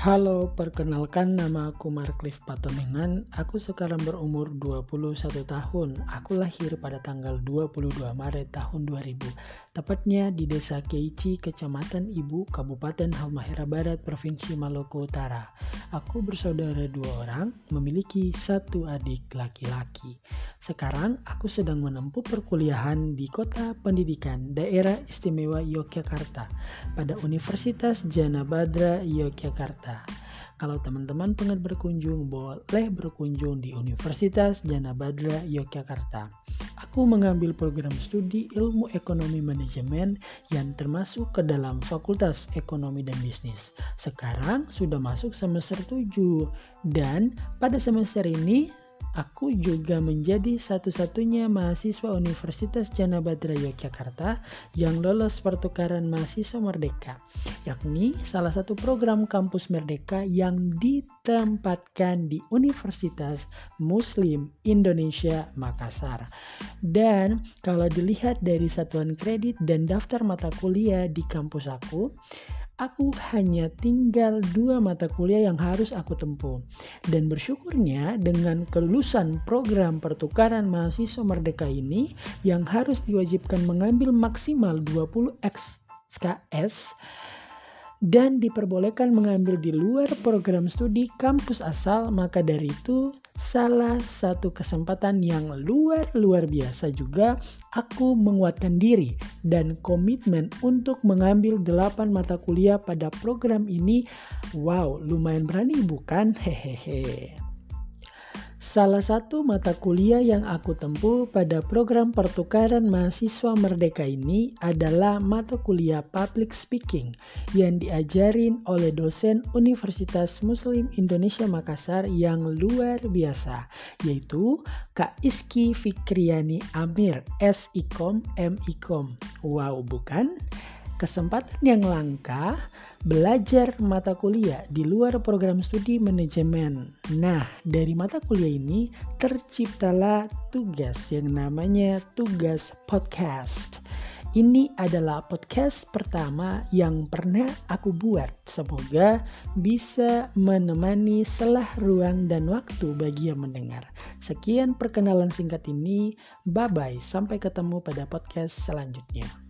Halo, perkenalkan nama aku Marcliffe Patoningan. Aku sekarang berumur 21 tahun. Aku lahir pada tanggal 22 Maret tahun 2000, tepatnya di Desa Keici, Kecamatan Ibu, Kabupaten Halmahera Barat, Provinsi Maluku Utara. Aku bersaudara dua orang, memiliki satu adik laki-laki. Sekarang aku sedang menempuh perkuliahan di Kota Pendidikan Daerah Istimewa Yogyakarta pada Universitas Jana Badra Yogyakarta. Kalau teman-teman pengen berkunjung, boleh berkunjung di Universitas Jana Badra Yogyakarta. Aku mengambil program studi ilmu ekonomi manajemen yang termasuk ke dalam Fakultas Ekonomi dan Bisnis. Sekarang sudah masuk semester 7 dan pada semester ini Aku juga menjadi satu-satunya mahasiswa Universitas Jana Badra Yogyakarta yang lolos pertukaran mahasiswa Merdeka, yakni salah satu program kampus Merdeka yang ditempatkan di Universitas Muslim Indonesia Makassar. Dan kalau dilihat dari satuan kredit dan daftar mata kuliah di kampus aku, aku hanya tinggal dua mata kuliah yang harus aku tempuh. Dan bersyukurnya dengan kelulusan program pertukaran mahasiswa merdeka ini yang harus diwajibkan mengambil maksimal 20 XKS dan diperbolehkan mengambil di luar program studi kampus asal, maka dari itu salah satu kesempatan yang luar luar biasa juga aku menguatkan diri dan komitmen untuk mengambil 8 mata kuliah pada program ini. Wow, lumayan berani bukan? Hehehe. Salah satu mata kuliah yang aku tempuh pada program pertukaran mahasiswa merdeka ini adalah mata kuliah Public Speaking yang diajarin oleh dosen Universitas Muslim Indonesia Makassar yang luar biasa, yaitu Kak Iski Fikriani Amir, S.Ikom, M.Ikom. Wow, bukan? Kesempatan yang langka belajar mata kuliah di luar program studi manajemen. Nah, dari mata kuliah ini terciptalah tugas yang namanya tugas podcast. Ini adalah podcast pertama yang pernah aku buat. Semoga bisa menemani selah ruang dan waktu bagi yang mendengar. Sekian perkenalan singkat ini. Bye bye. Sampai ketemu pada podcast selanjutnya.